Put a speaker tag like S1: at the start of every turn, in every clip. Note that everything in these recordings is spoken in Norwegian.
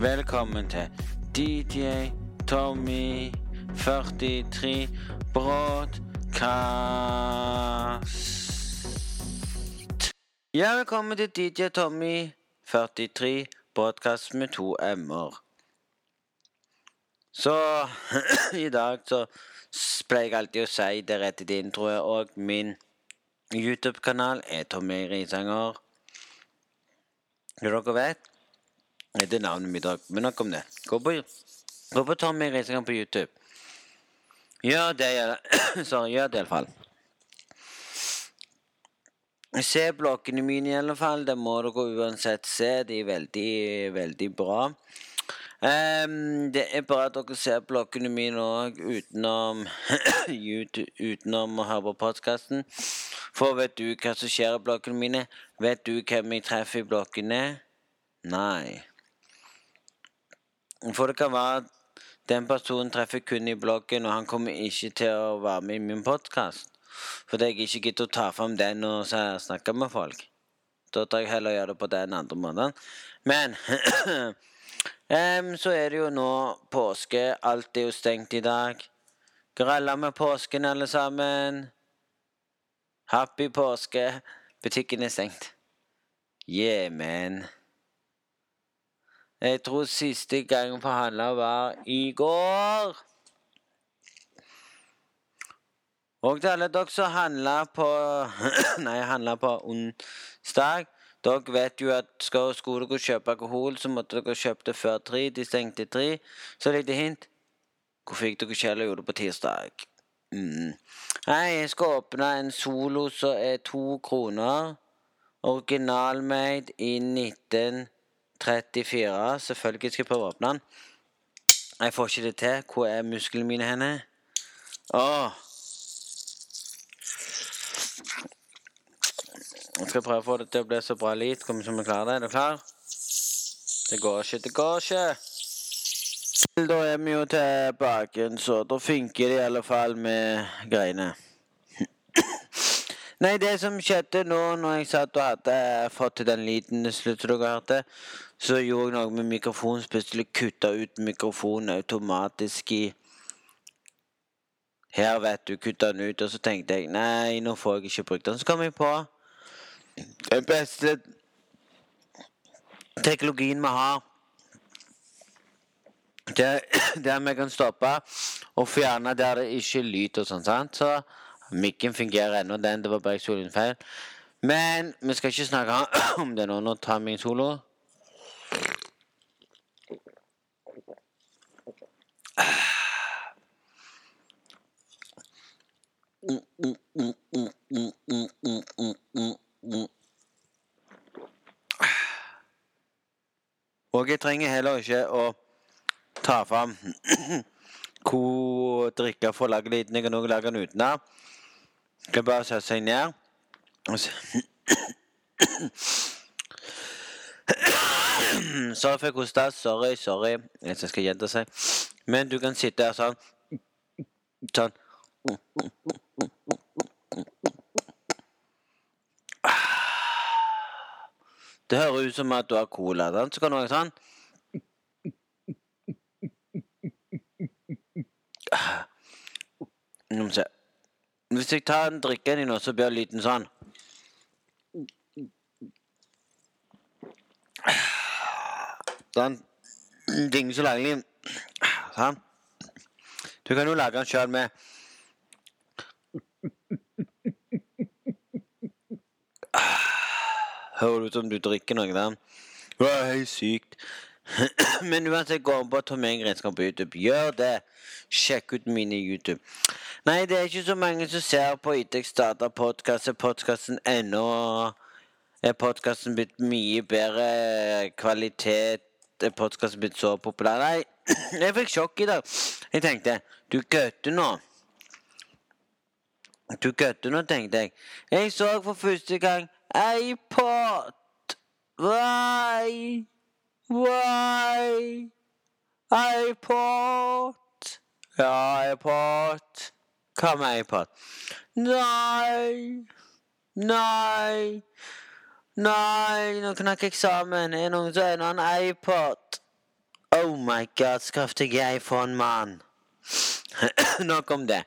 S1: Velkommen til DJ Tommy 43 Broadcast. Ja, velkommen til DJ Tommy 43 Broadcast med to m-er. Så i dag så pleier jeg alltid å si det rett i introen, og min YouTube-kanal er Tommy Risanger. Når dere vet Det er navnet mitt òg, men nok om det. Gå på, gå på Tommy Reisegang på YouTube. Gjør det, sorry, gjør det iallfall. Se blokkene mine, i alle fall. Det må dere uansett se. De er veldig, veldig bra. Um, det er bra at dere ser bloggene mine òg utenom utenom å høre på podkasten. For vet du hva som skjer i bloggene mine? Vet du hvem jeg treffer i bloggene? Nei. For det kan være at den personen treffer kun i bloggen, og han kommer ikke til å være med i min podkast. Fordi jeg ikke gidder å ta fram den og snakke med folk. Da tar jeg heller gjøre det på den andre måten. Men Um, så er det jo nå påske. Alt er jo stengt i dag. Gralla med påsken, alle sammen. Happy påske. Butikken er stengt. Yeah, man. Jeg tror siste gangen på handla var i går. Og til alle dere som handla på Nei, handla på onsdag dere vet jo at skal, dere kjøpe alkohol, så måtte dere kjøpe det før tre. De stengte tre. Så lite hint. Hvor fikk dere Kjell og gjorde det på tirsdag? Mm. Nei, jeg skal åpne en Solo som er to kroner. Originalmade i 1934. Selvfølgelig skal jeg prøve å åpne den. Jeg får ikke det til. Hvor er musklene mine henne? Åh. Jeg skal prøve å få det til å bli så bra lit som vi klarer det. Er du klar? Det går ikke, det går ikke. Da er vi jo tilbake, så da funker det i alle fall med greiene. Nei, det som skjedde nå når jeg satt og hadde fått til den lyden slutt som dere hørte, så gjorde jeg noe med mikrofonen. Plutselig kutta ut mikrofonen automatisk i Her, vet du, kutta den ut. Og så tenkte jeg nei, nå får jeg ikke brukt den. Så kom jeg på den beste teknologien vi har der vi kan stoppe og fjerne der det ikke er lyd og sånn. sant? Så mikken fungerer ennå, den. Det var bare jeg feil. Men vi skal ikke snakke om det nå. Nå tar vi en solo. Mm, mm, mm, mm, mm, mm, mm, mm. mm. Og jeg trenger heller ikke å ta fram hvor drikke for å lage liten. Jeg kan også lage den utenat. Kan bare sette seg ned. Sorry for jeg hosta. Sorry, sorry. Jeg skal gjenta seg. Men du kan sitte her sånn. Sånn. Det høres ut som at du har cola. Den. Så kan du ha sånn Nå må vi se. Hvis jeg tar en drikke din nå, så blir lyden sånn. Sånn. Ting så lagelig. Sånn. Du kan jo lage den sjøl med Hører ut som du drikker noe der. Det er helt sykt. Men uansett, gå på Tom Engrenskap på YouTube. Gjør det. Sjekk ut mine YouTube. Nei, det er ikke så mange som ser på Idex Data podkast. Er podkasten ennå Er podkasten blitt mye bedre kvalitet? Er podkasten blitt så populær? Nei, jeg fikk sjokk i dag. Jeg tenkte Du kødder nå. Du kødder nå, tenkte jeg. Jeg så for første gang iPod. Why? Why? iPod. Ja, iPod. Hva med iPod? Nei. Nei. Nei, nå knakk jeg sammen. Er det noen som har en annen iPod? Oh my god, skaff deg en mann. Nok om det.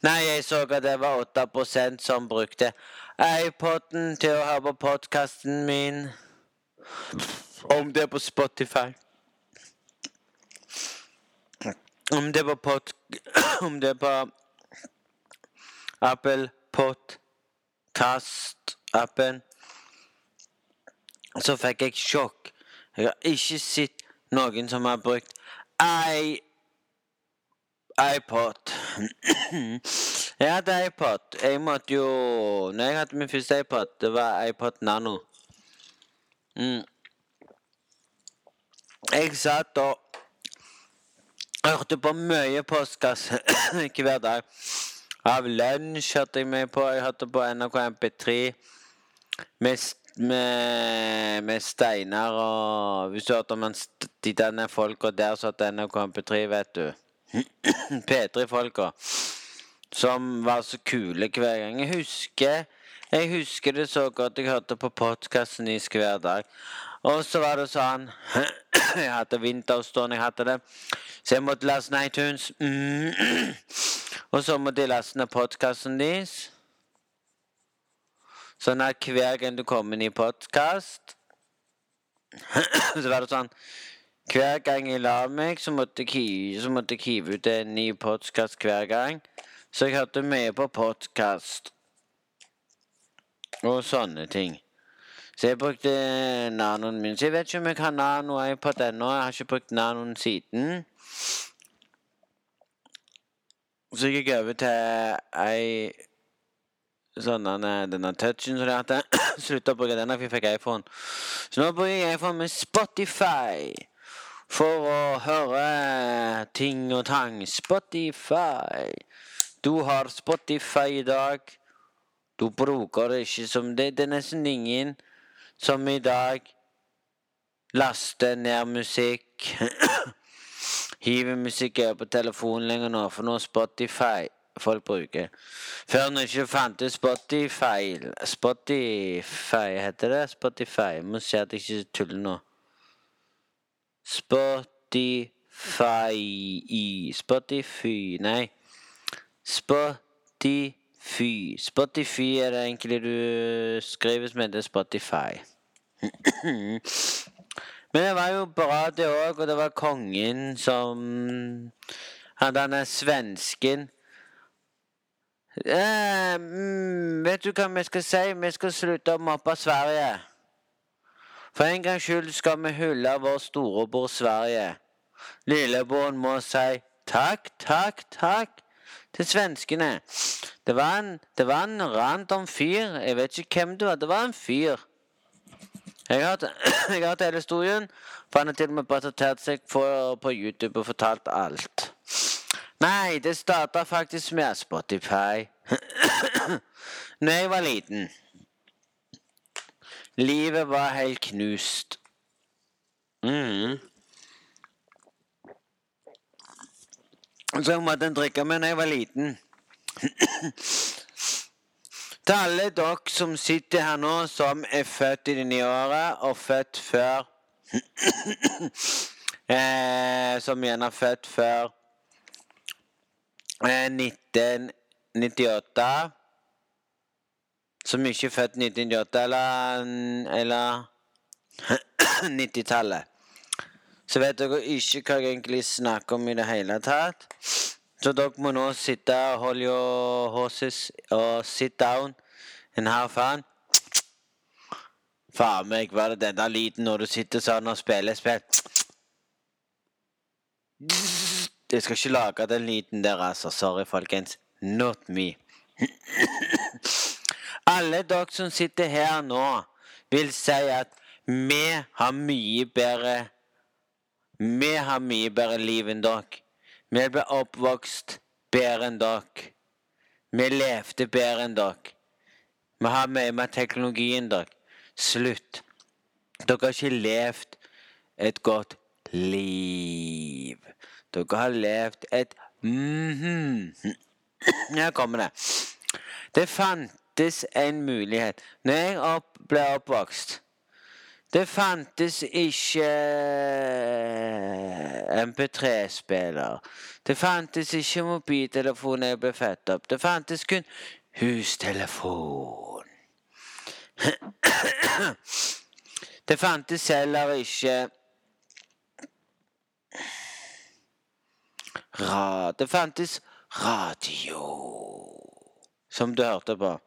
S1: Nei, jeg så at det var 8% som brukte iPoden til å høre på podkasten min. Om det er på Spotify. Om det er på pod... Om det er på Apple Podcast-appen. Så fikk jeg sjokk. Jeg har ikke sett noen som har brukt i iPod. jeg hadde iPod. Jeg måtte jo Når jeg hadde min første iPod, det var iPod Nano. Mm. Jeg satt og hørte på mye postkasse hver dag. Av lunsj hørte jeg meg på. Jeg hørte på NRK MP3 med, med, med Steinar og Hvis du hørte om de denne folka der som hadde NRK MP3, vet du. P3-folka. Som var så kule hver gang. Jeg husker jeg husker det så godt. Jeg hørte på podkasten deres hver dag. Og så var det sånn Jeg hadde vinterstående, jeg hadde det. Så jeg måtte laste iTunes. Mm. Og så måtte jeg laste ned podkasten deres. Sånn at hver gang du kom inn i podkast, så var det sånn Hver gang jeg la meg, så måtte jeg hive ut en ny podkast hver gang. Så jeg hørte mye på podkast. Og sånne ting. Så jeg brukte nanoen min. Så jeg vet ikke om jeg har nano-iPod ennå. Jeg har ikke brukt nanoen siden. Så jeg gikk over til ei sånn denne touchen som det heter. Slutta å bruke denne, for jeg fikk iPhone. Så nå bruker jeg iPhone med Spotify. For å høre ting og tang. Spotify. Du har Spotify i dag. Du bruker det ikke som det. Det er nesten ingen som i dag laster ned musikk. Hiver musikk på telefonen lenger nå, for nå er Spotify folk bruker. Før når ikke fantes Spotify Spotify heter det? Spotify. Må se at jeg ikke tuller nå. Spotify Spotify Nei. Spotify Spotify er det egentlig du skriver som heter Spotify. Men det var jo bra, det òg, og det var kongen som Han han svensken eh, Vet du hva vi skal si? Vi skal slutte å mobbe Sverige. For en gangs skyld skal vi hylle vår storebror Sverige. Lillebroren må si takk, takk, takk til svenskene. Det var en, det var en random fyr. Jeg vet ikke hvem det var. Det var en fyr. Jeg har hatt hele historien, for han har til og med presentert seg for, på YouTube og fortalt alt. Nei, det starta faktisk med Spotify. Når jeg var liten. Livet var helt knust. Mm. Så jeg måtte drikke med når jeg var liten. Til alle dere som sitter her nå, som er født i det nye året, og født før eh, Som gjerne er født før 1998 Som ikke er født 1998 eller, eller 90-tallet. Så vet dere ikke hva jeg egentlig snakker om i det hele tatt. Så dere må nå sitte og holde your horses og sit down and have fun. Faen meg, var det denne lyden når du sitter sånn og spiller spill? Jeg skal ikke lage den lyden der, altså. Sorry, folkens. Not me. Alle dere som sitter her nå, vil si at vi har mye bedre vi har mye bedre liv enn dere. Vi ble oppvokst bedre enn dere. Vi levde bedre enn dere. Vi har mye mer teknologi enn dere. Slutt. Dere har ikke levd et godt liv. Dere har levd et -hmm. Her kommer det. Det fantes en mulighet. Når jeg opp ble oppvokst det fantes ikke MP3-spiller. Det fantes ikke mobiltelefon jeg ble født opp. Det fantes kun hustelefon. Det fantes heller ikke Ra Det fantes radio, som du hørte på.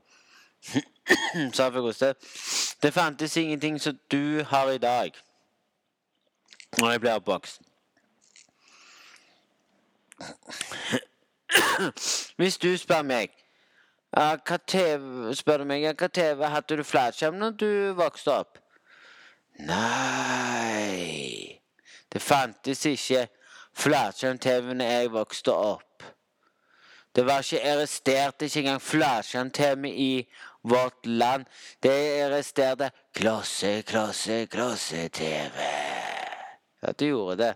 S1: Sa Koste. Det fantes ingenting som du har i dag. Når jeg blir oppvokst. Hvis du spør meg hva TV spør du meg, hva TV hadde du flatskjerm når du vokste opp? Nei Det fantes ikke flatskjerm-TV når jeg vokste opp. Det var ikke arrestert ikke engang flatskjerm-TV i vårt land. Det arresterte klosse, klosse, klosse-TV. Ja, det gjorde det.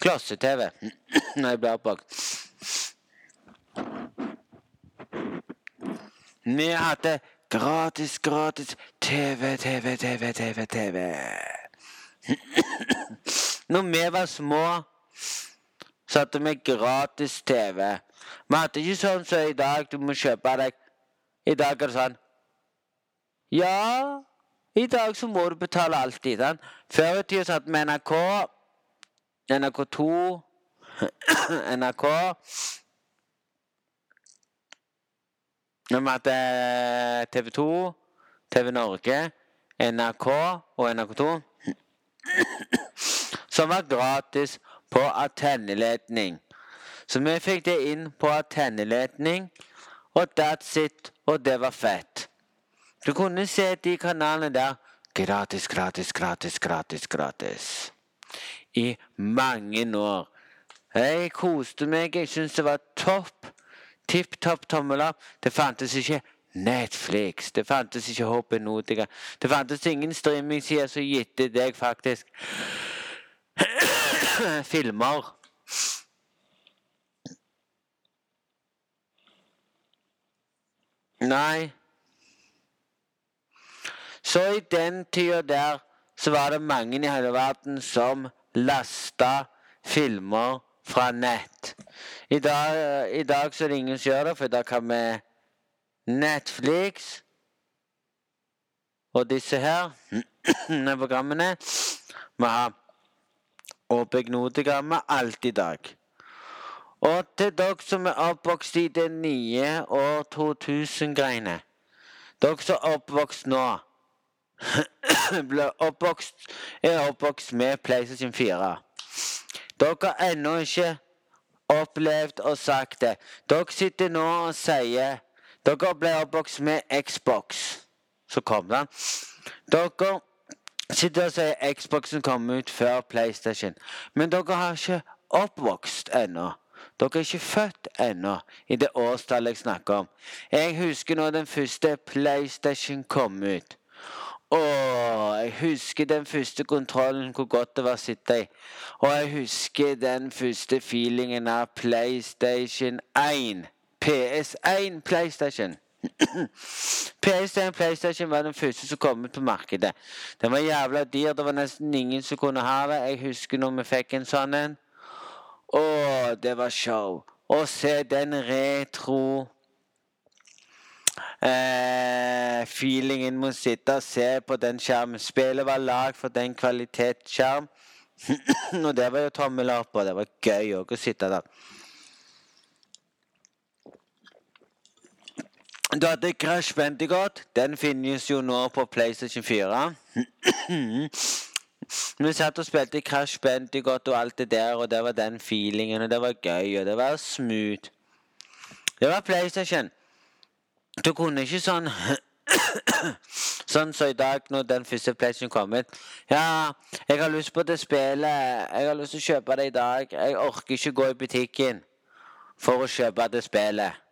S1: Klosse-TV når jeg ble oppvokst. Vi hadde gratis, gratis TV, TV, TV, TV, TV. Når vi var små, så hadde vi gratis TV. Vi hadde ikke sånn som i dag, du må kjøpe deg I dag er det sånn Ja, i dag så må du betale alltid. Sant? Før i tida satt vi NRK, NRK2, NRK Vi hadde TV 2, TV Norge, NRK og NRK2. Som var gratis på antenneledning. Så vi fikk det inn på antenneledning, og that's it. Og det var fett. Du kunne se de kanalene der gratis, gratis, gratis, gratis, gratis. I mange år. Jeg koste meg. Jeg syntes det var topp. Tipp topp tommel opp. Det fantes ikke Netflix. Det fantes ikke Hoppenotica. Notica. Det fantes ingen streamingsider som gitte deg faktisk filmer. Nei. Så i den tida der så var det mange i hele verden som lasta filmer fra nett. I dag, I dag, så er det ingen som gjør det, for da kan vi Netflix og disse her programmene Vi har Åpegnodigrammet alt i dag. Og til dere som er oppvokst i det nye år 2000-greiene Dere som er oppvokst nå oppvokst, er oppvokst med PlayStation 4. Dere har ennå ikke opplevd og sagt det. Dere sitter nå og sier Dere ble oppvokst med Xbox. Så kom den. Dere sitter og sier Xboxen kom ut før PlayStation. Men dere har ikke oppvokst ennå. Dere er ikke født ennå i det årstallet jeg snakker om. Jeg husker når den første PlayStation kom ut. Åh, jeg husker den første kontrollen, hvor godt det var å sitte i. Og jeg husker den første feelingen av PlayStation 1. PS1 PlayStation. PS1 PlayStation var den første som kom ut på markedet. Den var jævla dyr. Det var nesten ingen som kunne ha det. Jeg husker når vi fikk en sånn en. Å, det var show. Å se den retro eh, feelingen med å sitte og se på den skjermen. Spillet var lagd for den kvalitetsskjerm. og det var jo tommel opp, og det var gøy òg å sitte der. Du hadde Crash Bendigot. Den finnes jo nå på PlayStation 4. Vi satt og spilte Crash Bendigot og alt det der, og det var den feelingen, og det var gøy, og det var smooth. Det var PlayStation. Du kunne ikke sånn Sånn som så i dag, når den første PlayStation kom ut. Ja, jeg har lyst på det spillet. Jeg har lyst til å kjøpe det i dag. Jeg orker ikke gå i butikken for å kjøpe det spillet.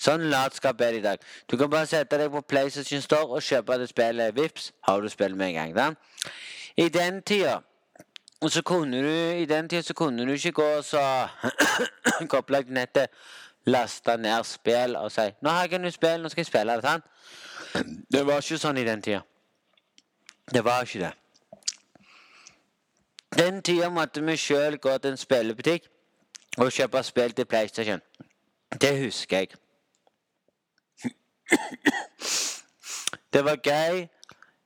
S1: Sånn latskap er det i dag. Du kan bare sette deg på PlayStation Store og kjøpe det spillet. Vips, har du spillet med en gang. Da. I den tida så kunne du I den tida så kunne du ikke gå så koble deg nettet laste ned spill og si 'Nå har jeg et nytt spill, nå skal jeg spille det.' sant? Det var ikke sånn i den tida. Det var ikke det. Den tida måtte vi sjøl gå til en spillebutikk og kjøpe spill til PlayStation. Det husker jeg. Det var gøy.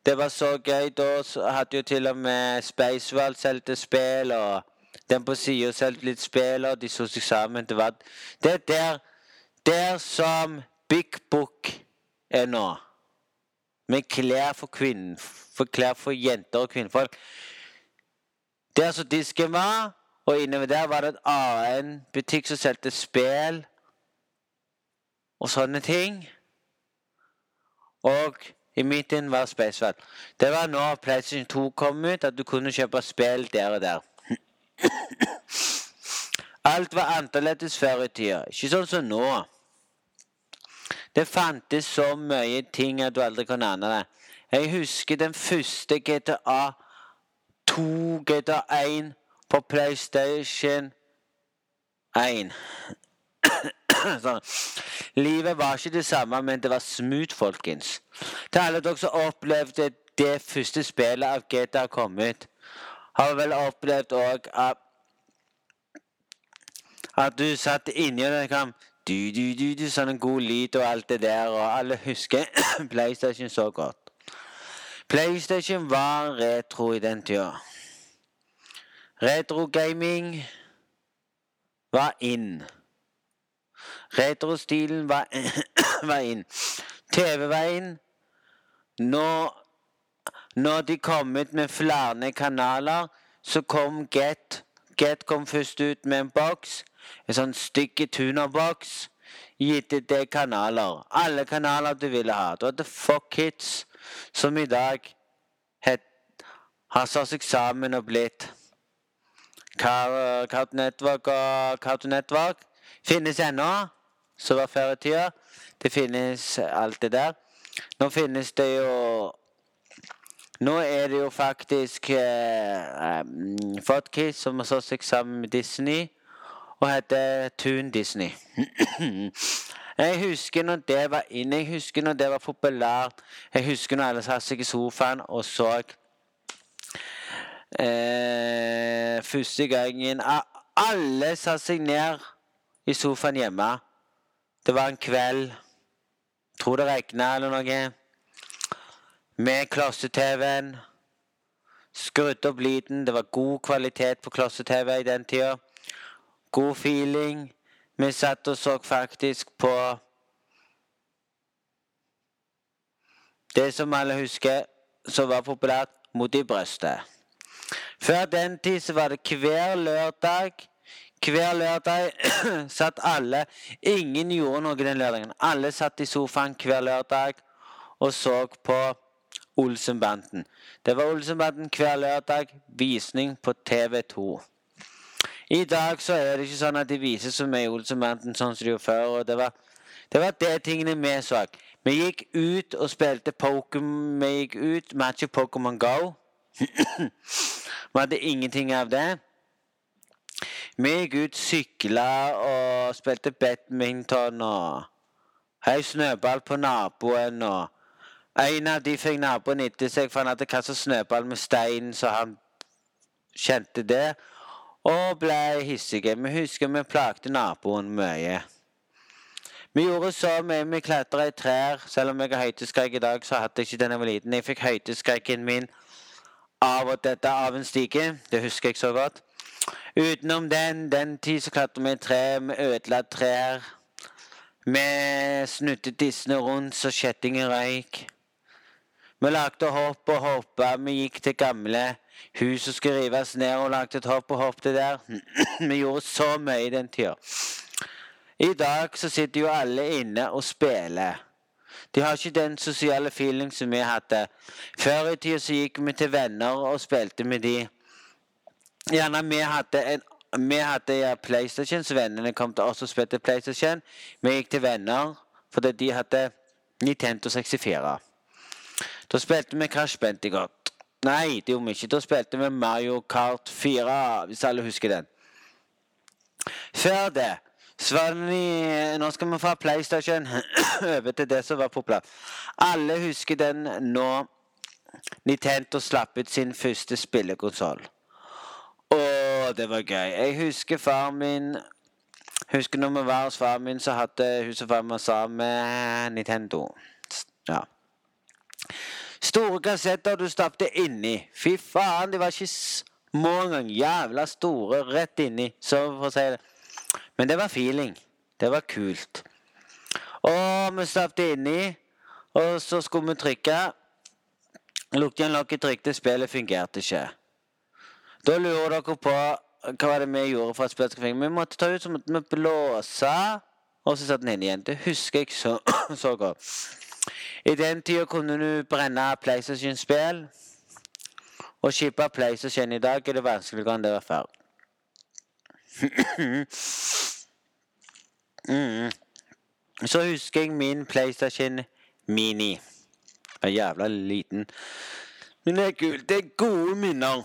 S1: Det var så gøy. Da hadde jo til og med Spacewall solgte spill, og den på sida solgte litt spill, og de så seg sammen. Det var Det er der, der som Big Book er nå. Med klær for kvinner, for klær for jenter og kvinnfolk. Der som disken var, og innover der var det en annen butikk som solgte spill og sånne ting. Og i midten var Spacefall. Det var nå PlayStation 2 kom ut, at du kunne kjøpe spill der og der. Alt var annerledes før i tida. Ikke sånn som nå. Det fantes så mye ting at du aldri kunne ane det. Jeg husker den første GTA 2, GTA 1 på PlayStation 1. sånn. Livet var ikke det samme, men det var smooth, folkens. Til alle dere som opplevde det første spillet av GTA kom ut, har vel opplevd òg at at du satt inni og kom du, du, du, du, sånn en god lyd og alt det der, og alle husker PlayStation så godt. PlayStation var retro i den tida. Retro-gaming var in. Retrostilen var, inn. TV var inn. Når, de kom ut med flere kanaler, så kom Get. Get kom først ut med en boks. En sånn stygg tunerboks. Gitt det kanaler. Alle kanaler du ville ha. Du hadde Fuck Hits, som i dag het, har satt seg sammen og blitt Cartoon Network og Cartoon Network. Finnes ennå som var før i tida. Det finnes alt det der. Nå finnes det jo Nå er det jo faktisk eh, um, Fodkiss som har slått seg sammen med Disney og heter Toon Disney. jeg husker når det var inne, jeg husker når det var populært. Jeg husker når alle satte seg i sofaen og så eh, Første gangen Alle satte seg ned i sofaen hjemme. Det var en kveld Tror det regna eller noe. Med klosse-TV-en. Skrudde opp lyden. Det var god kvalitet på klosse-TV i den tida. God feeling. Vi satt og så faktisk på Det som alle husker som var populært, Mot i brøstet. Før den tid så var det hver lørdag hver lørdag satt alle Ingen gjorde noe den lørdagen. Alle satt i sofaen hver lørdag og så på Olsenbanden. Det var Olsenbanden hver lørdag. Visning på TV2. I dag så er det ikke sånn at de viser så mye Olsenbanden sånn som de gjorde før. og det var, det var det tingene vi så. Vi gikk ut og spilte Pokémon. Vi gikk ut matchet Pokémon Go. vi hadde ingenting av det. Vi gikk ut, sykla og spilte badminton og Hei, snøball på naboen. og En av de fikk naboen etter seg, for han hadde kastet snøball med stein, så han kjente det. Og ble hissige. Vi husker vi plagte naboen mye. Vi gjorde så mye. Vi klatra i trær. Selv om jeg har høydeskrekk i dag, så hadde jeg ikke den jeg var liten. Jeg fikk høydeskrekken min av og dette av en stige. Det husker jeg så godt. Utenom den, den tid så klatret vi i tre, vi ødela trær. Vi snuttet dissene rundt så kjettingen røyk. Vi lagde hopp og hoppa. Vi gikk til gamle hus som skulle rives ned, og lagde et hopp og hoppet der. vi gjorde så mye i den tida. I dag så sitter jo alle inne og spiller. De har ikke den sosiale feeling som vi hadde. Før i tida så gikk vi til venner og spilte med de. Gjerne vi hadde en vi hadde ja, PlayStation, så vennene kom til oss og spilte PlayStation. Vi gikk til venner fordi de hadde Nintendo 64. Da spilte vi Crash Bandicoot. Nei, det gjorde vi ikke. Da spilte vi Mario Kart 4, hvis alle husker den. Før det så var det Nå skal vi fra PlayStation over til det som var populært. Alle husker den nå Nintendo slapp ut sin første spillekonsoll. Å, det var gøy. Jeg husker far min Husker når vi var hos far min, så hadde huset far min sammen Nintendo. Ja. Store kassetter du stappet inni. Fy faen, de var ikke små engang. Jævla store rett inni. Så for å si det. Men det var feeling. Det var kult. Og vi stappet inni, og så skulle vi trykke. Lukket igjen lokket, trykte, spillet fungerte ikke. Da lurer dere på hva var det vi gjorde for at spillet skulle fungere. Vi måtte ta ut så måtte vi blåse, og så satt den inn igjen. Det husker jeg så, så godt. I den tida kunne du brenne PlayStation-spill. Å shippe PlayStation i dag er det vanskeligere enn det var før. mm. Så husker jeg min PlayStation Mini. Var jævla liten. Men det er kult. Det er gode minner.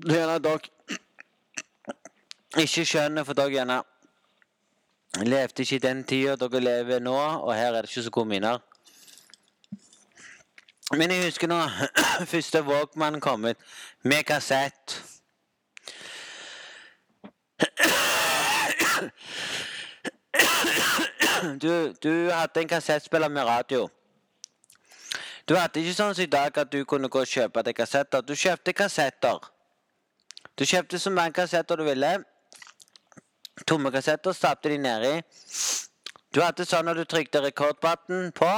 S1: Det gjerne dere ikke skjønner, for dere gjerne levde ikke i den tida dere lever nå, og her er det ikke så gode minner. Men jeg husker når første Walkman kom ut, med kassett. Du, du hadde en kassettspiller med radio. Du hadde ikke sånn som i dag at du kunne gå og kjøpe deg kassetter. Du kjøpte kassetter. Du kjøpte så mange kassetter du ville. Tomme kassetter, stappet de nedi. Du hadde sånn når du trykte rekordbutton på,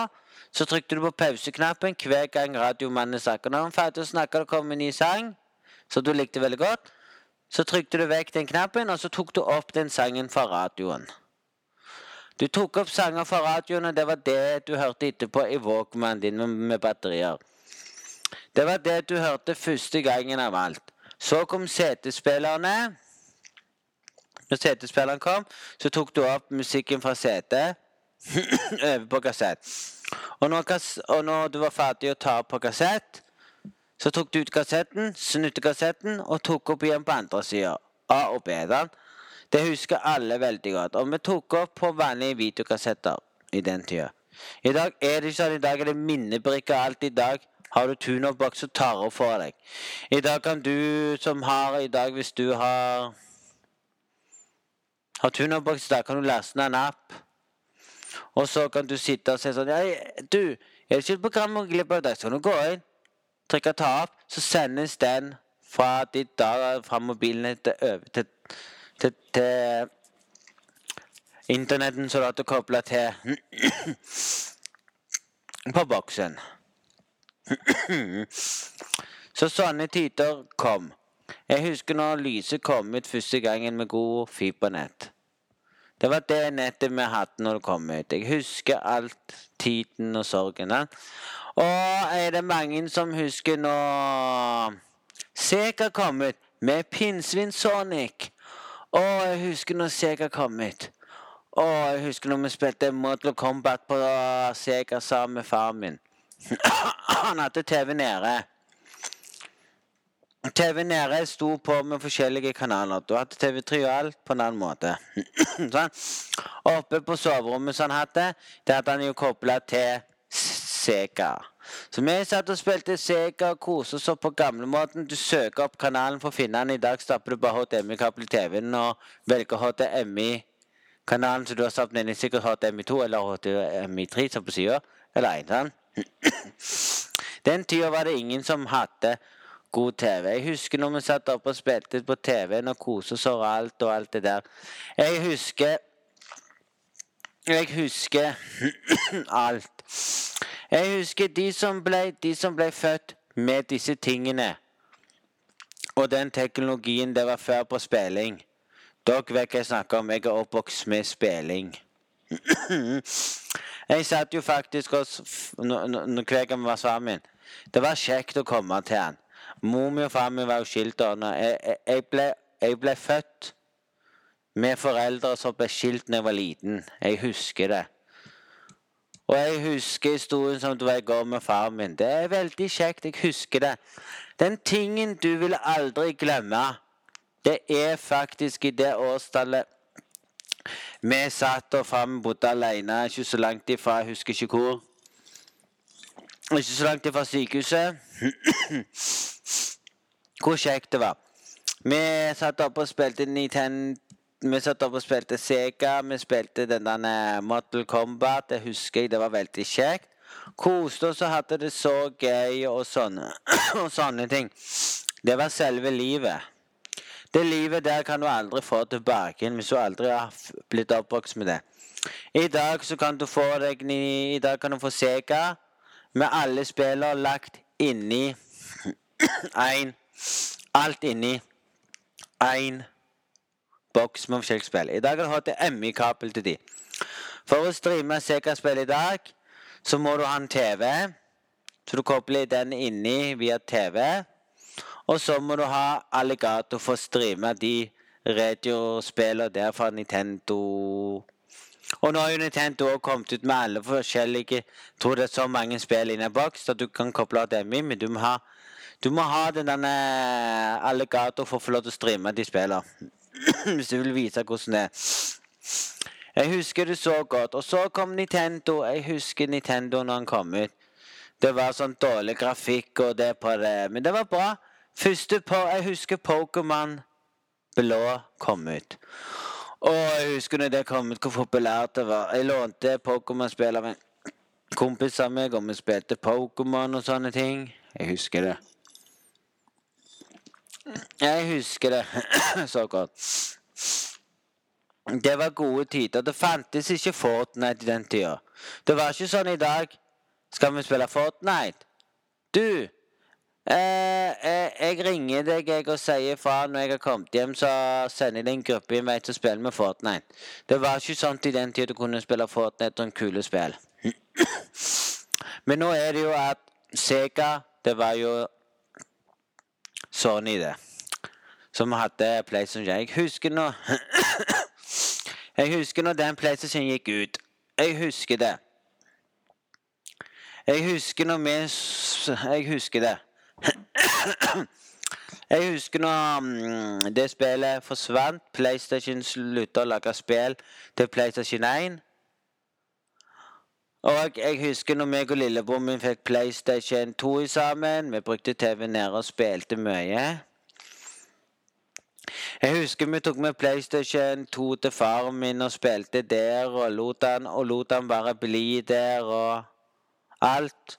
S1: så trykte du på pauseknappen hver gang radiomannen snakket. Når han ferdig å snakke det kom en ny sang, som du likte veldig godt, så trykte du vekk den knappen, og så tok du opp den sangen fra radioen. Du tok opp sanger fra radioen, og det var det du hørte etterpå i Walkman din med batterier. Det var det du hørte første gangen av alt. Så kom CD-spillerne. Når CD-spilleren kom, så tok du opp musikken fra setet over på kassett. Og når, kass og når, du var ferdig å ta opp på kassett, så tok du ut kassetten, snudde kassetten og tok opp igjen på andre sida. A og B-den. Det husker alle veldig godt. Og vi tok opp på vanlige videokassetter i den tida. I dag er det ikke sånn. I dag er det minnebrikker alt. I dag har du Tunov-boks, så tar opp for deg. I dag kan du som har I dag, hvis du har har tunerboks, da kan du laste ned en app. Og så kan du sitte og se sånn ja, Du, er det ikke et program å glipp av i dag? Så kan du gå inn, trykke 'ta opp', så sendes den fra ditt dag fra mobilen til, til, til, til internetten, så du har kobla til på boksen. så sånne tider kom. Jeg husker når lyset kom ut første gangen med god fibernett. Det var det nettet vi hadde når det kom ut. Jeg husker alt. Tiden og sorgen. Og er det mange som husker når Sega kom ut med Pinnsvin Sonic? Og jeg husker når Sega kom ut. Og jeg husker når vi spilte Model Combat på Sega sammen med far min. Han hadde TV nede. TV nede sto på med forskjellige kanaler. Du hadde TV3 og alt på en annen måte. sånn. Oppe på soverommet som han hadde, det hadde han jo kobla til Sega. Så vi satt og spilte Sega og koste oss på gamlemåten. Du søker opp kanalen for å finne den. I dag stapper du bare HDMI-kabel i TV-en og velger HDMI-kanalen som du har stappet inn i sikkert HDMI2 eller HDMI3 som på sida. Eller én, sånn. Den tida var det ingen som hadde god TV. Jeg husker når vi satt oppe og spilte på TV-en og koste oss over alt og alt det der. Jeg husker Jeg husker alt. Jeg husker de som, ble, de som ble født med disse tingene og den teknologien det var før på spilling. Dere vet hva jeg snakker om. Jeg er oppvokst med spilling. Jeg satt jo faktisk hos hver gang vi var sammen. Det var kjekt å komme til han. Mor mi og far mi var jo skilt. Jeg, jeg, ble, jeg ble født med foreldre som ble skilt da jeg var liten. Jeg husker det. Og jeg husker historien som du var i går med far min. Det er veldig kjekt. Jeg husker det. Den tingen du vil aldri glemme, det er faktisk i det årstallet vi satt og far bodde alene, ikke så langt ifra, jeg husker ikke hvor. Ikke så langt ifra sykehuset. Hvor kjekt det var. Vi satt oppe og spilte Nintendo Vi satt oppe og spilte Sega. Vi spilte den der Mortal Kombat. Det husker jeg. Det var veldig kjekt. Koste oss og hadde det så gøy og sånne, og sånne ting. Det var selve livet. Det livet der kan du aldri få tilbake hvis du aldri har blitt oppvokst med det. I dag så kan du få deg I dag kan du få Sega med alle spillene lagt inni én Alt inni én boks med forskjellige spill. I dag har du HDMI-kabel til de. For å streame Sega-spill i dag, så må du ha en TV. Så du kobler den inni via TV. Og så må du ha alligator for å streame de radiospillene der fra Nintendo. Og nå har jo Nintendo også kommet ut med alle forskjellige tror det er så mange spill inni en boks at du kan koble dem i, men du må ha, du må ha den denne alligator for å få lov til å streame de spillene. Hvis du vil vise hvordan det er. Jeg husker det så godt. Og så kom Nintendo. Jeg husker Nintendo når han kom ut. Det var sånn dårlig grafikk og det på det. Men det var bra. Første på, Jeg husker Pokémon blå kom ut. Og jeg husker når det kom ut, hvor populært det var. Jeg lånte Pokémon-spill av en kompis av meg, og vi spilte Pokémon og sånne ting. Jeg husker det. Jeg husker det så godt. Det var gode tider. Det fantes ikke Fortnite i den tida. Det var ikke sånn i dag. Skal vi spille Fortnite? Du, Eh, eh, jeg ringer deg jeg og sier fra når jeg har kommet hjem, så sender jeg en gruppe i vei til å spille med Fortnite. Det var ikke sånn i den tid du kunne spille Fortnite og kule spill. Men nå er det jo at Sega Det var jo Sony, det. Som hadde PlayStation. Jeg husker nå Jeg husker når den PlayStation gikk ut. Jeg husker det. Jeg husker når vi Jeg husker det. Jeg husker når um, det spillet forsvant. PlayStation slutta å lage spill til PlayStation 1. Og jeg husker når meg og lillebror min fikk PlayStation 2 sammen. Vi brukte TV nede og spilte mye. Jeg husker vi tok med PlayStation 2 til faren min og spilte der og lot han, og lot han bare bli der og alt.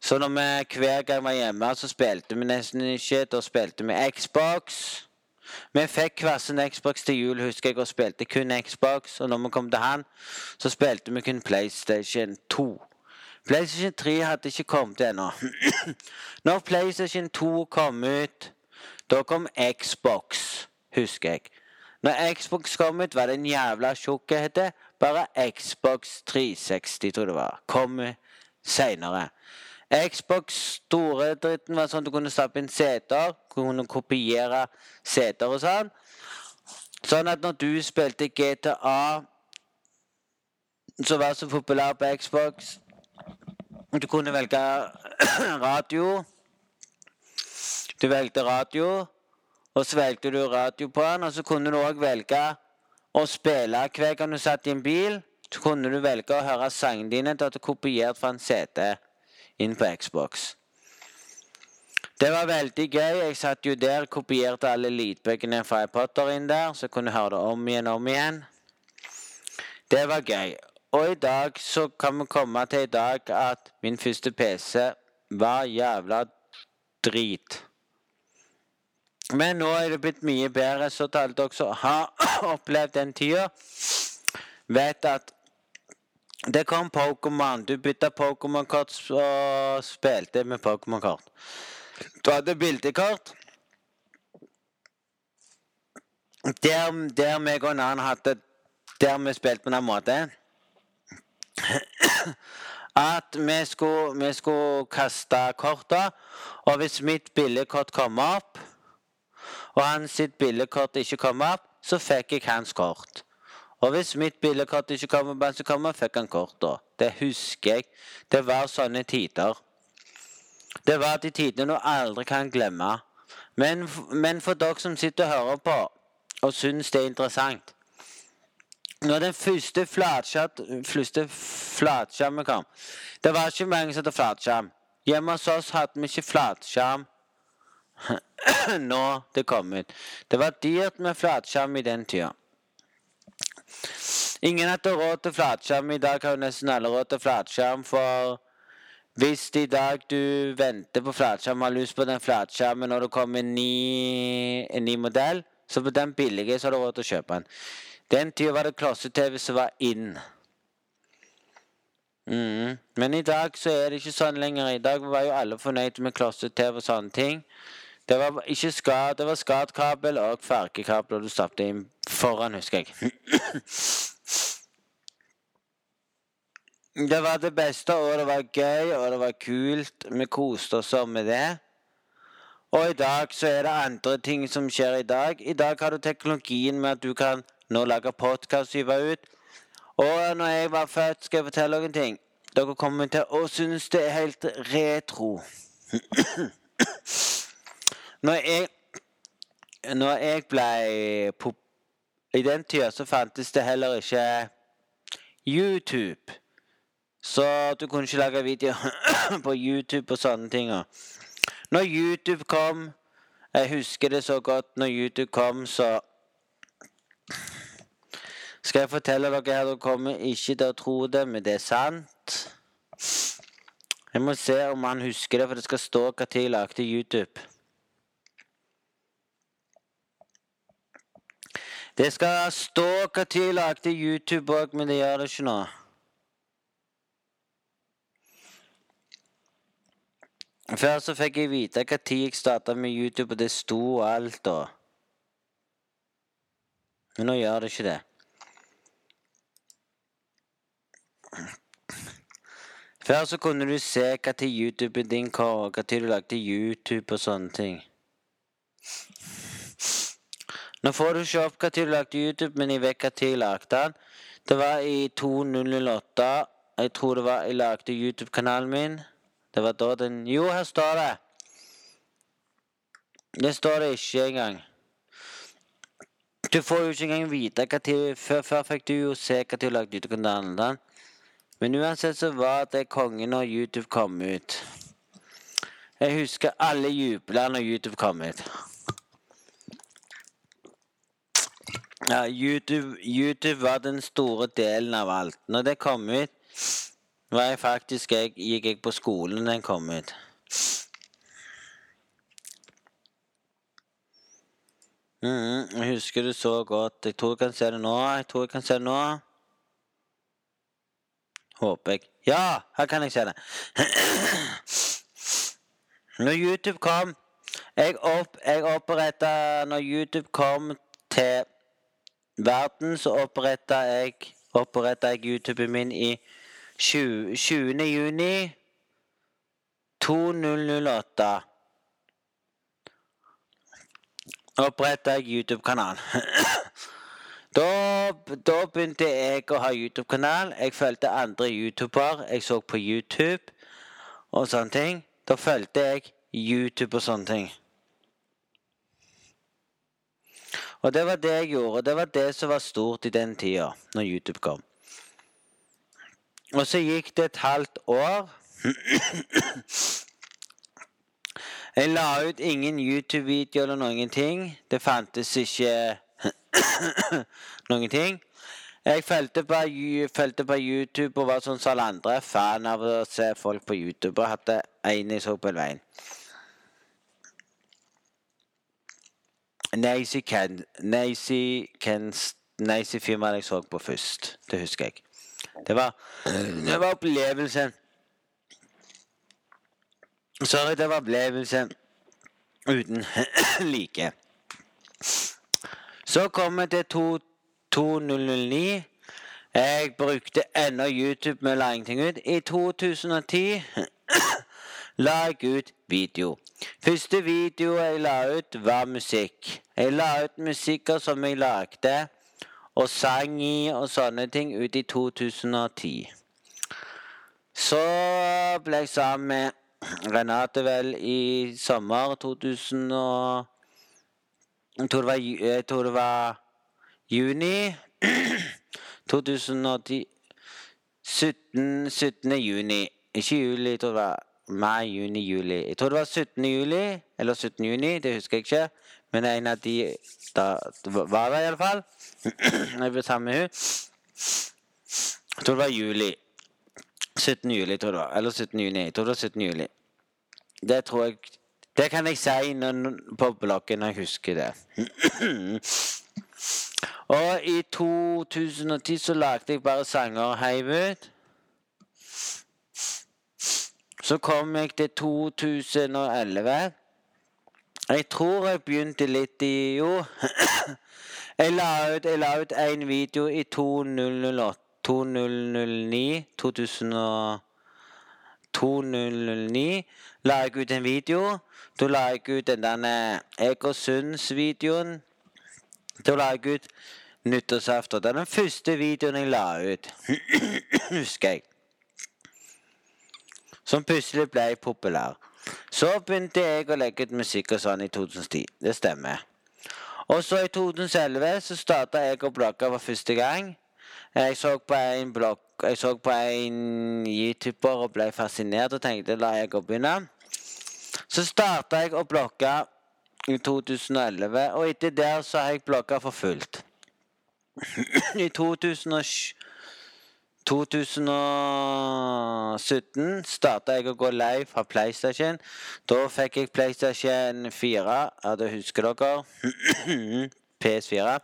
S1: Så når vi hver gang var hjemme, så spilte vi nesten ikke. Da spilte vi Xbox. Vi fikk hver sin Xbox til jul, husker jeg, og spilte kun Xbox. Og når vi kom til han, så spilte vi kun PlayStation 2. PlayStation 3 hadde ikke kommet ennå. når PlayStation 2 kom ut, da kom Xbox, husker jeg. Når Xbox kom ut, var det en jævla tjukk Bare Xbox 360, tror jeg det var. Kom seinere. Xbox store dritten var sånn at du kunne stappe inn seter. Kunne kopiere seter og sånn. Sånn at når du spilte GTA, som var så populær på Xbox Du kunne velge radio. Du valgte radio, og så valgte du radio på den. Og så kunne du òg velge å spille hver gang du satt i en bil. Så kunne du velge å høre sangene dine til at du kopiert fra en CD inn på Xbox. Det var veldig gøy. Jeg satt jo der, kopierte alle lydbøkene fra Potter inn der, så kunne høre det om igjen om igjen. Det var gøy. Og i dag så kan vi komme til i dag at min første PC var jævla drit. Men nå er det blitt mye bedre, så til alle dere som har opplevd den tida, vet at det kom Pokémon. Du bytta Pokémon-kort og spilte med Pokémon-kort. Du hadde bildekort. Der, der meg og en annen hadde Der vi spilte på den måten At vi skulle, vi skulle kaste kortet. og hvis mitt bildekort kom opp, og hans billedkort ikke kom opp, så fikk jeg hans kort. Og hvis mitt billedkort ikke kommer på så kommer, fikk han kort. Det husker jeg. Det var sånne tider. Det var de tidene du aldri kan glemme. Men, men for dere som sitter og hører på og syns det er interessant Når den første flatskjermen kom Det var ikke mange som hadde flatskjerm. Hjemme hos oss hadde vi ikke flatskjerm. Nå det kom ut. Det var dyrt med flatskjerm i den tida. Ingen hadde råd til flatskjerm. I dag har jo nesten alle råd til flatskjerm. For hvis i dag du venter på flatskjerm har lyst på den flatskjermen når det kommer en ny, en ny modell, så på den billige så har du råd til å kjøpe den. Den tida var det klosse-TV som var in. Mm. Men i dag så er det ikke sånn lenger. I dag var jo alle fornøyd med klosse-TV og sånne ting. Det var ikke skad, det var skadkabel og fargekabler du stappet inn foran, husker jeg. Det var det beste, og det var gøy, og det var kult. Vi koste oss med det. Og i dag så er det andre ting som skjer i dag. I dag har du teknologien med at du kan nå lage podkast hive ut. Og når jeg var født, skal jeg fortelle noen ting. Dere kommer til å synes det er helt retro. når jeg Når jeg ble pop... I den tida så fantes det heller ikke YouTube. Så du kunne ikke lage videoer på YouTube og sånne ting. Når YouTube kom Jeg husker det så godt når YouTube kom, så skal jeg fortelle dere her, dere kommer ikke til å tro det, men det er sant. Jeg må se om han husker det, for det skal stå når jeg lagde YouTube. Det skal stå når de lagde YouTube òg, men det gjør det ikke nå. Før så fikk jeg vite når jeg starta med YouTube, og det sto alt da. Men nå gjør det ikke det. Før så kunne du se når YouTuben din kom, når du lagde YouTube og sånne ting. Nå får du ikke opp tid du lagde YouTube, men jeg vet tid jeg lagde den. Det var i 2008. Jeg tror det var jeg lagde YouTube-kanalen min. Det var da den Jo, her står det! Det står det ikke engang. Du får jo ikke engang vite hva tid Før, før fikk du jo se hva tid du lagde YouTube-kanalen. Men uansett så var det kongen når YouTube kom ut. Jeg husker alle jubla når YouTube kom ut. Ja, YouTube, YouTube var den store delen av alt. Når det kom ut var jeg faktisk jeg, gikk jeg på skolen den kom ut. Mm, jeg husker det så godt. Jeg tror jeg kan se det nå. Jeg tror jeg kan se det nå. Håper jeg. Ja, her kan jeg se det. Når YouTube kom Jeg, opp, jeg oppretta Når YouTube kom til verden, så oppretta jeg, jeg YouTuben min i 20. juni 2008 oppretta jeg YouTube-kanal. da, da, begynte jeg å ha YouTube-kanal. Jeg fulgte andre YouTuber jeg så på YouTube og sånne ting. Da fulgte jeg YouTube og sånne ting. Og det var det jeg gjorde. Det var det som var stort i den tida, når YouTube kom. Og så gikk det et halvt år. Jeg la ut ingen YouTube-video eller noen ting. Det fantes ikke noen ting. Jeg fulgte på, på, YouTube og var sånn som alle andre. Fan av å se folk på YouTube. Og hadde en jeg så på en veien. Nazy Ken firmaet jeg så på først. Det husker jeg. Det var, det var opplevelsen. Sorry, det var opplevelsen uten like. Så kom det til 2009. Jeg brukte ennå YouTube med å la ingenting ut. I 2010 la jeg ut video. Første video jeg la ut, var musikk. Jeg la ut musikker som jeg lagde og sang i og sånne ting ut i 2010. Så ble jeg sammen med Renate vel i sommer 2000 og Jeg tror det var, jeg tror det var juni 2010 17, 17. juni. Ikke juli, jeg tror det var mai, juni, juli. Jeg tror det var 17. juli eller 17. juni, det husker jeg ikke. Men en av de da, var der iallfall. Jeg ble sammen med hun. Jeg tror det var juli. 17. juli, tror jeg det var. Eller 17. juni. Jeg tror det var 17. juli. Det tror jeg Det kan jeg si når, på bloggen når jeg husker det. Og i 2010 så lagde jeg bare sanger heiv ut. Så kom jeg til 2011. Jeg tror jeg begynte litt i Jo. Jeg la ut, jeg en video i 2008 2009 2000 2009 la jeg ut en video. Da la jeg ut den der Egersunds-videoen. Da la jeg ut nyttårsaften. Det er den første videoen jeg la ut. Husker jeg. Som plutselig ble populær. Så begynte jeg å legge ut musikk og sånn i 2010. Det stemmer. Og så i 2011 så starta jeg å blogge for første gang. Jeg så på en blogg Jeg så på en YouTuber og ble fascinert og tenkte la jeg å begynne. Så starta jeg å blogge i 2011, og etter der så har jeg blogga for fullt. I 2007 2017 starta jeg å gå live fra PlayStation. Da fikk jeg PlayStation 4. Ja, det husker dere. PS4.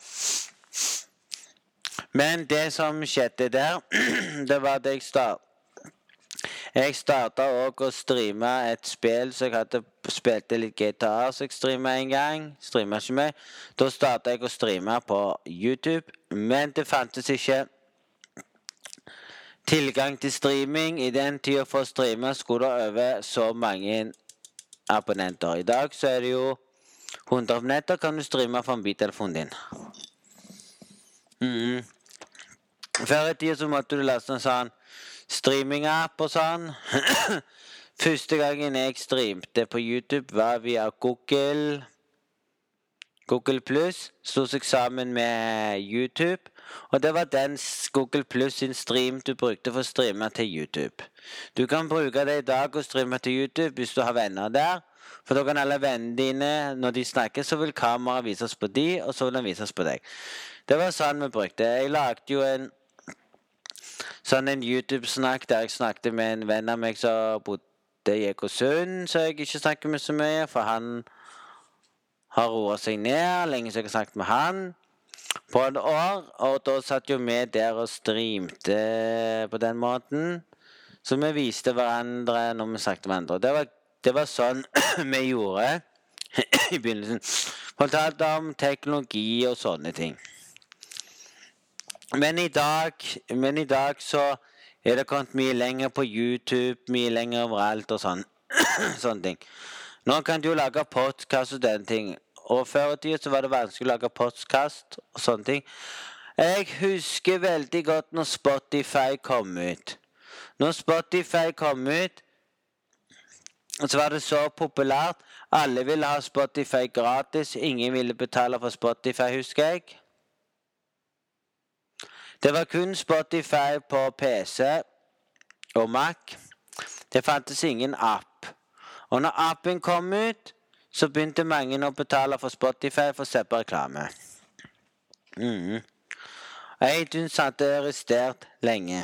S1: Men det som skjedde der, det var at jeg starta Jeg starta òg å streame et spill så jeg hadde spilte litt GTA, så jeg streama en gang. Streama ikke mer. Da starta jeg å streame på YouTube, men det fantes ikke tilgang til streaming. I den tida for å streame skulle det over så mange abonnenter. I dag så er det jo 100 abonnenter kan du streame fra mobiltelefonen din. Mm. Før i tida så måtte du laste en sånn streamingapp og sånn. Første gangen jeg streamte på YouTube, var via Google. Google Pluss slo seg sammen med YouTube. Og det var den Google Pluss sin stream du brukte for å streame til YouTube. Du kan bruke det i dag og streame til YouTube hvis du har venner der. For da kan alle vennene dine, når de snakker, så vil kameraet vises på de, og så vil den vises på deg. Det var sånn vi brukte. Jeg lagde jo en sånn en YouTube-snakk der jeg snakket med en venn av meg som bodde i Egersund, så jeg ikke snakker med så mye, for han har roa seg ned lenge siden jeg har snakket med han på et år. Og da satt jo vi der og streamte på den måten. Så vi viste hverandre når vi snakket med hverandre. Det var, det var sånn vi gjorde i begynnelsen. Fortalte om teknologi og sånne ting. Men i dag, men i dag så er det kommet mye lenger på YouTube, mye lenger overalt og sånn. sånne ting. Nå kan du jo lage podkast og den ting. Og før i tida så var det vanskelig å lage postkast og sånne ting. Jeg husker veldig godt når Spotify kom ut. Når Spotify kom ut, så var det så populært. Alle ville ha Spotify gratis. Ingen ville betale for Spotify, husker jeg. Det var kun Spotify på PC og Mac. Det fantes ingen app. Og når appen kom ut, så begynte mange å betale for Spotify for å se på reklame. Mm. iTunes hadde arrestert lenge.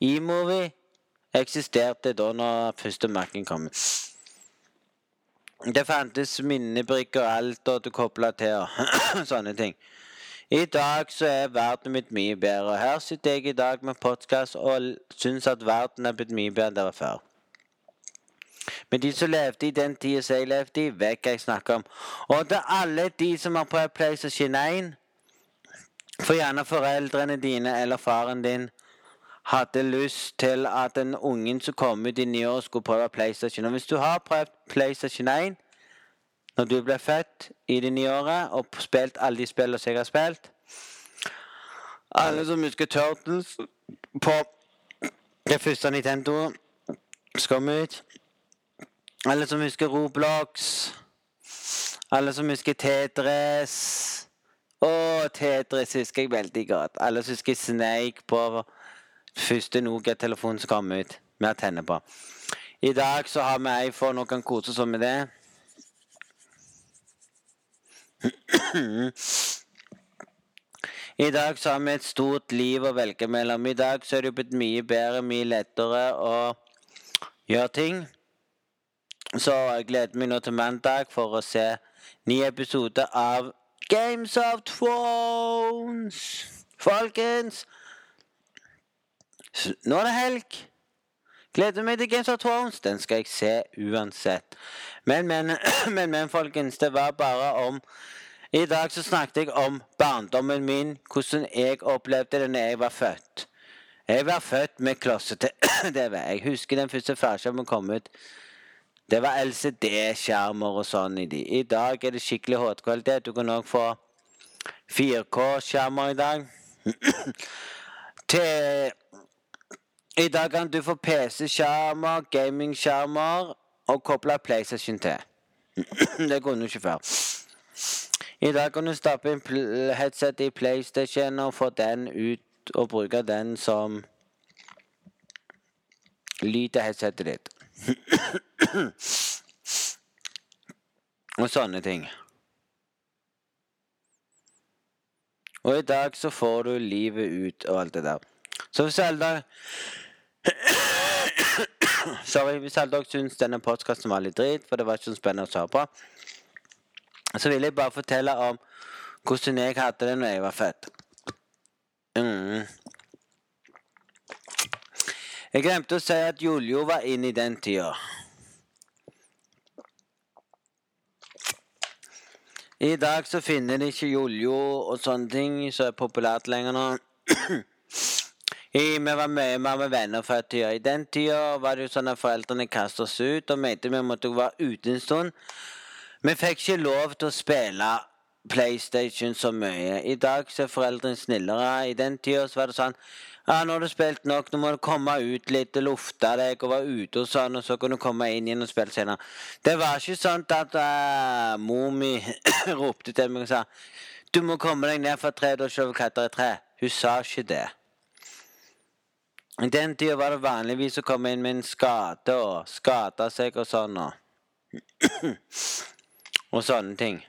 S1: E-movie eksisterte da når første Mac-en kom. Det fantes minnebrikker og alt du kobla til og sånne ting. I dag så er verden blitt mye bedre. Her sitter jeg i dag med podkast og syns at verden er blitt mye bedre enn før. Men de som levde i den tida som jeg levde i, vet hva jeg snakker om. Og til alle de som har prøvd PlayStation 1, for gjerne foreldrene dine eller faren din hadde lyst til at den ungen som kom ut i nyår, skulle prøve PlayStation. Og hvis du har prøvd PlayStation 1, når du ble født i det nye året og spilt alle de spillene som jeg har spilt Alle som husker Turtles på det første Nintendo som kom ut. Alle som husker Roblox. Alle som husker Tetris. Å, Tetris husker jeg veldig godt. Alle som husker Snake på første Nokia-telefonen som kom ut. med å tenne på. I dag så har vi iPhone og kan kose oss med det. I dag så har vi et stort liv å velge mellom. I dag så er det jo blitt mye bedre, mye lettere å gjøre ting. Så jeg gleder meg nå til mandag for å se ny episode av Games of Thrones. Folkens! Nå er det helg. Gleder meg til Games of Thrones. Den skal jeg se uansett. Men, men, men, men folkens, det var bare om i dag så snakket jeg om barndommen min, hvordan jeg opplevde det når jeg var født. Jeg var født med klossete TV. Jeg husker den første flatskjermen kom ut. Det var LCD-skjermer og sånn i de. I dag er det skikkelig HD-kvalitet. Du kan òg få 4K-skjermer i dag. Til I dag kan du få PC-skjermer, gaming-skjermer og koble PlayStation til. det kunne du ikke før. I dag kan du stappe inn headset i PlayStation og få den ut og bruke den som lyd til headsetet ditt. og sånne ting. Og i dag så får du livet ut og alt det der. Så hvis alle Sorry hvis alle dere syns denne podkasten var litt drit, for det var ikke så spennende å svare på. Så vil jeg bare fortelle om hvordan jeg hadde det når jeg var født. Mm. Jeg glemte å si at Julio var inne i den tida. I dag så finner de ikke Julio og sånne ting som er populært lenger nå. I, vi var mye mer med venner før tida. I den tida var det jo sånn at foreldrene kastet oss ut og mente vi måtte være ute en stund. Vi fikk ikke lov til å spille PlayStation så mye. I dag så er foreldrene snillere. I den tida var det sånn ja, nå har du spilt nok, nå må du komme ut litt, lufte deg og være ute og sånn, og så kan du komme inn igjen og spille senere. Det var ikke sånn at uh, mor mi ropte til meg og sa du må komme deg ned fra treet og se katter i tre. Hun sa ikke det. I den tida var det vanligvis å komme inn med en skade og skade seg og sånn. og og sånne ting.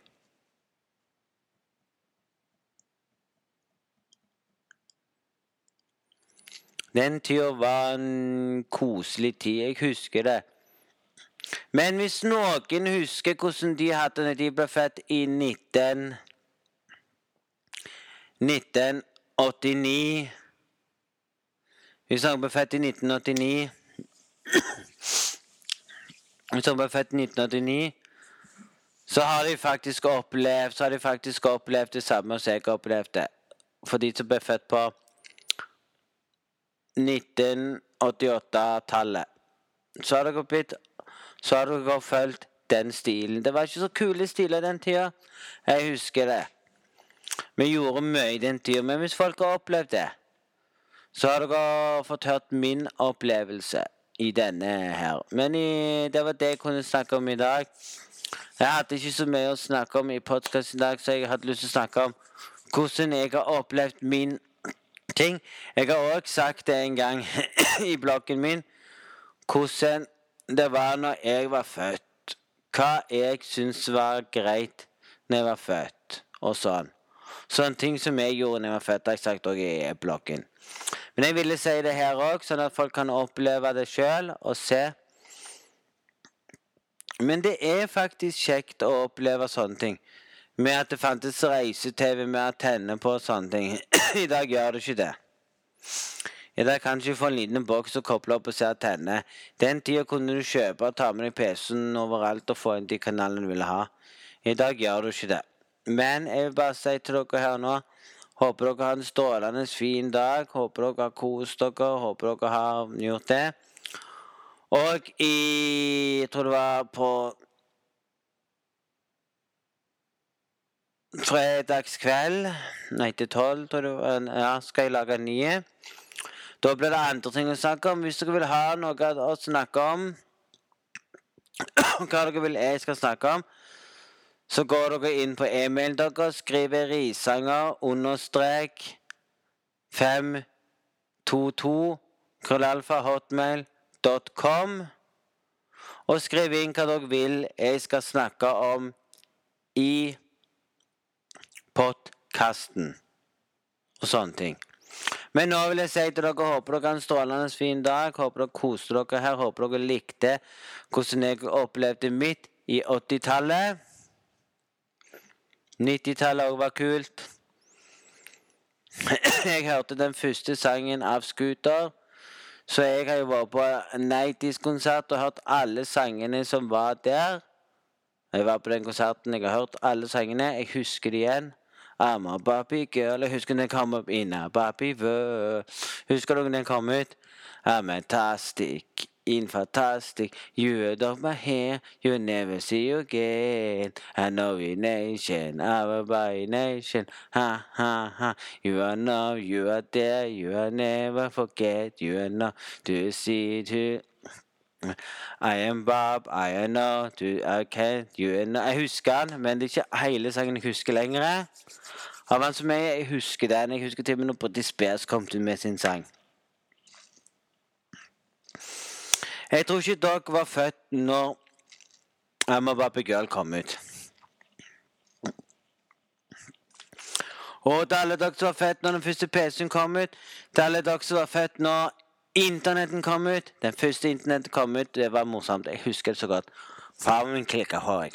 S1: Den tida var en koselig tid. Jeg husker det. Men hvis noen husker hvordan de hadde det når de ble født i 19... 1989 Hvis han ble født i 1989 Hvis han ble født i 1989 så har de faktisk opplevd Så har de faktisk opplevd det samme som jeg opplevde. For de som ble født på 1988-tallet. Så har dere blitt Så har dere fulgt den stilen. Det var ikke så kule stiler den tida. Jeg husker det. Vi gjorde mye i den tida. Men hvis folk har opplevd det, så har dere fått hørt min opplevelse i denne her. Men i, det var det jeg kunne snakke om i dag. Jeg hadde ikke så mye å snakke om i podkasten i dag, så jeg hadde lyst til å snakke om hvordan jeg har opplevd min ting. Jeg har òg sagt det en gang i bloggen min, hvordan det var når jeg var født. Hva jeg syntes var greit når jeg var født, og sånn. Sånne ting som jeg gjorde når jeg var født, har jeg sagt òg i bloggen. Men jeg ville si det her òg, sånn at folk kan oppleve det sjøl og se. Men det er faktisk kjekt å oppleve sånne ting. Med at det fantes reise-TV med antenne på og sånne ting. I dag gjør det ikke det. I dag kan du ikke få en liten boks og koble opp og se antenne. Den tida kunne du kjøpe og ta med deg PC-en overalt og få inn de kanalene du ville ha. I dag gjør du ikke det. Men jeg vil bare si til dere her nå Håper dere har en strålende fin dag. Håper dere har kost dere. Håper dere har gjort det. Og i Jeg tror det var på fredagskveld Nei, til tolv, tror jeg ja, skal jeg lage en ny. Da blir det andre ting å snakke om. Hvis dere vil ha noe å snakke om, hva dere vil jeg skal snakke om, så går dere inn på e-mailen deres, skriver risanger understrek 522 krøllalfa hotmail.com, Og skriv inn hva dere vil jeg skal snakke om i podkasten. Og sånne ting. Men nå vil jeg si til dere håper dere har en strålende fin dag. Håper dere koste dere her. Håper dere likte hvordan jeg opplevde mitt i 80-tallet. 90-tallet òg var kult. Jeg hørte den første sangen av Scooter. Så jeg har jo vært på Nighties-konsert og hørt alle sangene som var der. Jeg var på den konserten, jeg har hørt alle sangene. Jeg husker det igjen. I'm a Barbie girl. Husker den kom opp in a Barbie world. Dere den kom ut? I'm fantastic, in fantastic. You are my hair, you'll never see you again. I know your nation, our by nation. Ha ha ha. You are now, you are there, you are never forget. You are now to see to I am Bob, I am no, do can, you no. Jeg husker den, men det er ikke hele sangen jeg husker lenger. Han som jeg, jeg husker den. Jeg husker til og med når Britney Spears kom ut med sin sang. Jeg tror ikke dere var født når I'm a Baby Girl kom ut. Og til alle dere som var født når den første PC-en kom ut, til alle dere som var født når internetten kom ut Den første internettet kom ut, det var morsomt. Jeg husker det så godt. Faren min klikka hår, jeg.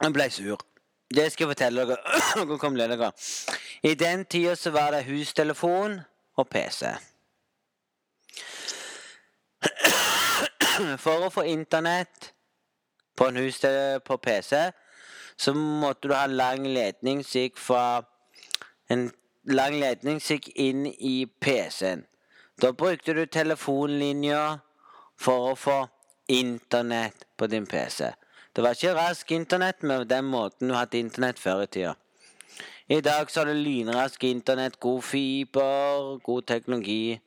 S1: Han ble sur. Det skal jeg fortelle dere. I den tida så var det hustelefon og PC. For å få internett på en hus på PC, så måtte du ha lang ledning som gikk fra En lang ledning gikk inn i PC-en. Da brukte du telefonlinja for å få internett på din PC. Det var ikke rask internett med den måten du hadde internett før i tida. I dag så har du lynrask internett, god fiber, god teknologi.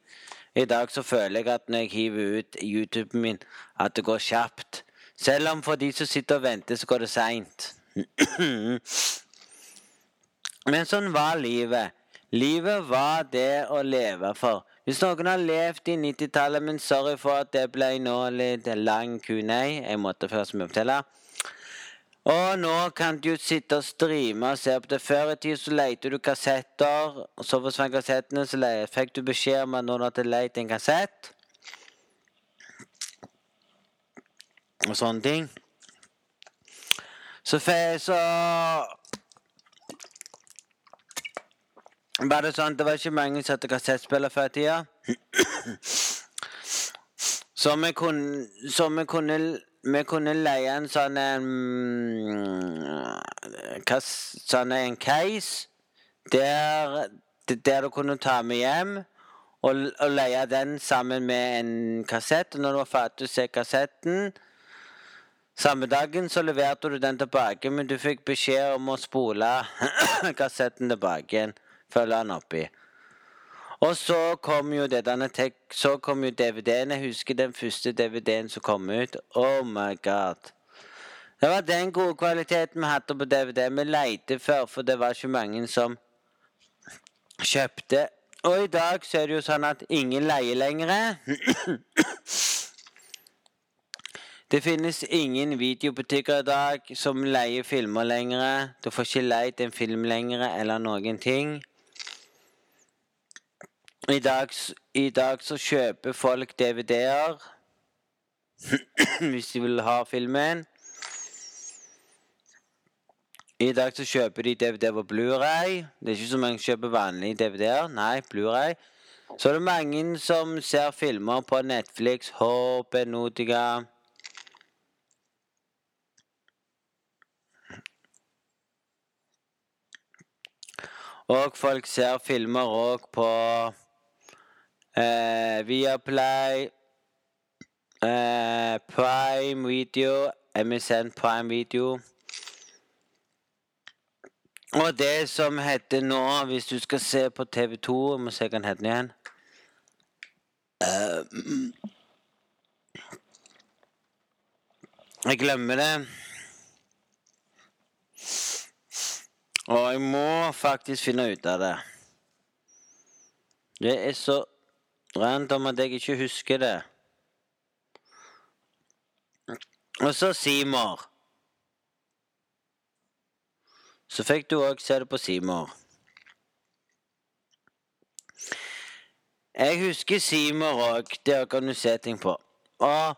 S1: I dag så føler jeg at når jeg hiver ut YouTuben min, at det går kjapt. Selv om for de som sitter og venter, så går det seint. Men sånn var livet. Livet var det å leve for. Hvis noen har levd i 90-tallet, men sorry for at det ble nå litt lang Q&A. Jeg måtte først opptelle. Og nå kan du sitte og streame og se på det. Før i tida så leide du kassetter, og så forsvant kassettene, så fikk du beskjed om at noen hadde leid en kassett Og sånne ting. Så, så var det sånn Det var ikke mange som hadde kassettspiller før i tida. Så vi kunne, så vi kunne, vi kunne leie en sånn en Sånn en case der, der du kunne ta med hjem og, og leie den sammen med en kassett. Og når du var ferdig å se kassetten samme dagen så leverte du den tilbake, men du fikk beskjed om å spole kassetten tilbake igjen. Følge den oppi. Og så kom jo tek Så kom jo DVD-en. Jeg husker den første DVD-en som kom ut. Oh my god. Det var den gode kvaliteten vi hadde på DVD. Vi leide før, for det var ikke mange som kjøpte. Og i dag så er det jo sånn at ingen leier lenger. Det finnes ingen videobutikker i dag som leier filmer lenger. Du får ikke leid en film lenger eller noen ting. I dag, I dag så kjøper folk DVD-er hvis de vil ha filmen. I dag så kjøper de DVD på Blu-ray. Det er ikke så mange som kjøper vanlige DVD-er. Nei, Blu-ray. Så er det mange som ser filmer på Netflix, HP, Notica Og folk ser filmer òg på eh, Viaplay, eh, Prime Video, MSN Prime Video. Og det som heter nå, hvis du skal se på TV2 Jeg må se hva den heter igjen. Uh, jeg glemmer det. Og jeg må faktisk finne ut av det. Det er så rant om at jeg ikke husker det. Og så Seymour. Så fikk du òg se det på Seymour. Jeg husker Seymour òg. Det kan du se ting på. Og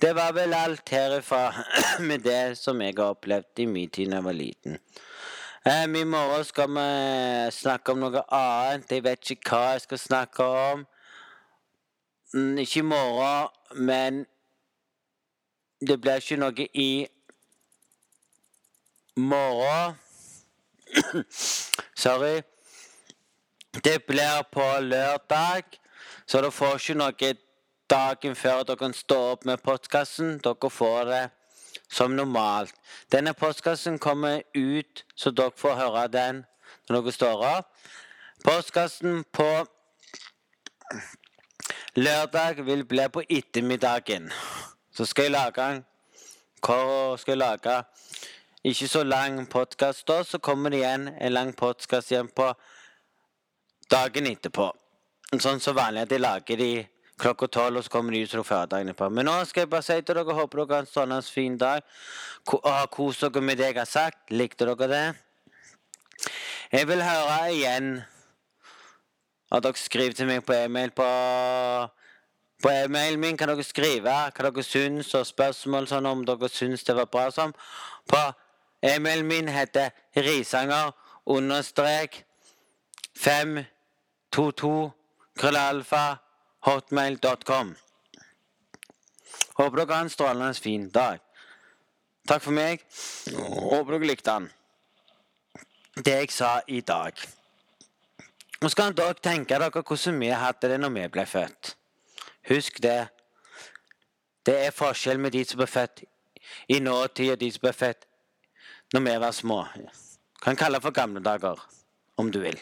S1: det var vel alt herifra med det som jeg har opplevd i min tid da jeg var liten. Um, I morgen skal vi snakke om noe annet. Jeg vet ikke hva jeg skal snakke om. Mm, ikke i morgen, men det blir ikke noe i morgen. Sorry. Det blir på lørdag, så dere får ikke noe dagen før dere kan stå opp med postkassen. Dere får det som normalt. Denne postkassen kommer ut, så dere får høre den når dere står opp. Postkassen på lørdag vil bli på ettermiddagen. Så skal jeg lage en Hvor skal jeg lage ikke så lang podkast da, så kommer det igjen en lang podkast igjen på dagen etterpå. Sånn som vanlig at jeg lager de klokka tolv, og så kommer de ut som dere på. Men nå skal jeg bare si til dere håper dere har en sånn fin dag. Og har kost dere med det jeg har sagt. Likte dere det? Jeg vil høre igjen at dere skriver til meg på e-mail på på e-mailen min kan dere skrive hva dere syns, og spørsmål sånn om dere syns det var bra. som. På e-mailen min heter risanger understrek 522 krøllalfa hotmail.com. Håper dere har en strålende fin dag. Takk for meg. Håper dere likte den. Det jeg sa i dag. Nå skal dere tenke dere hvordan vi hadde det når vi ble født. Husk det. Det er forskjell med de som ble født i nåtid, og de som ble født når vi var små. Kan kalle det for gamle dager, om du vil.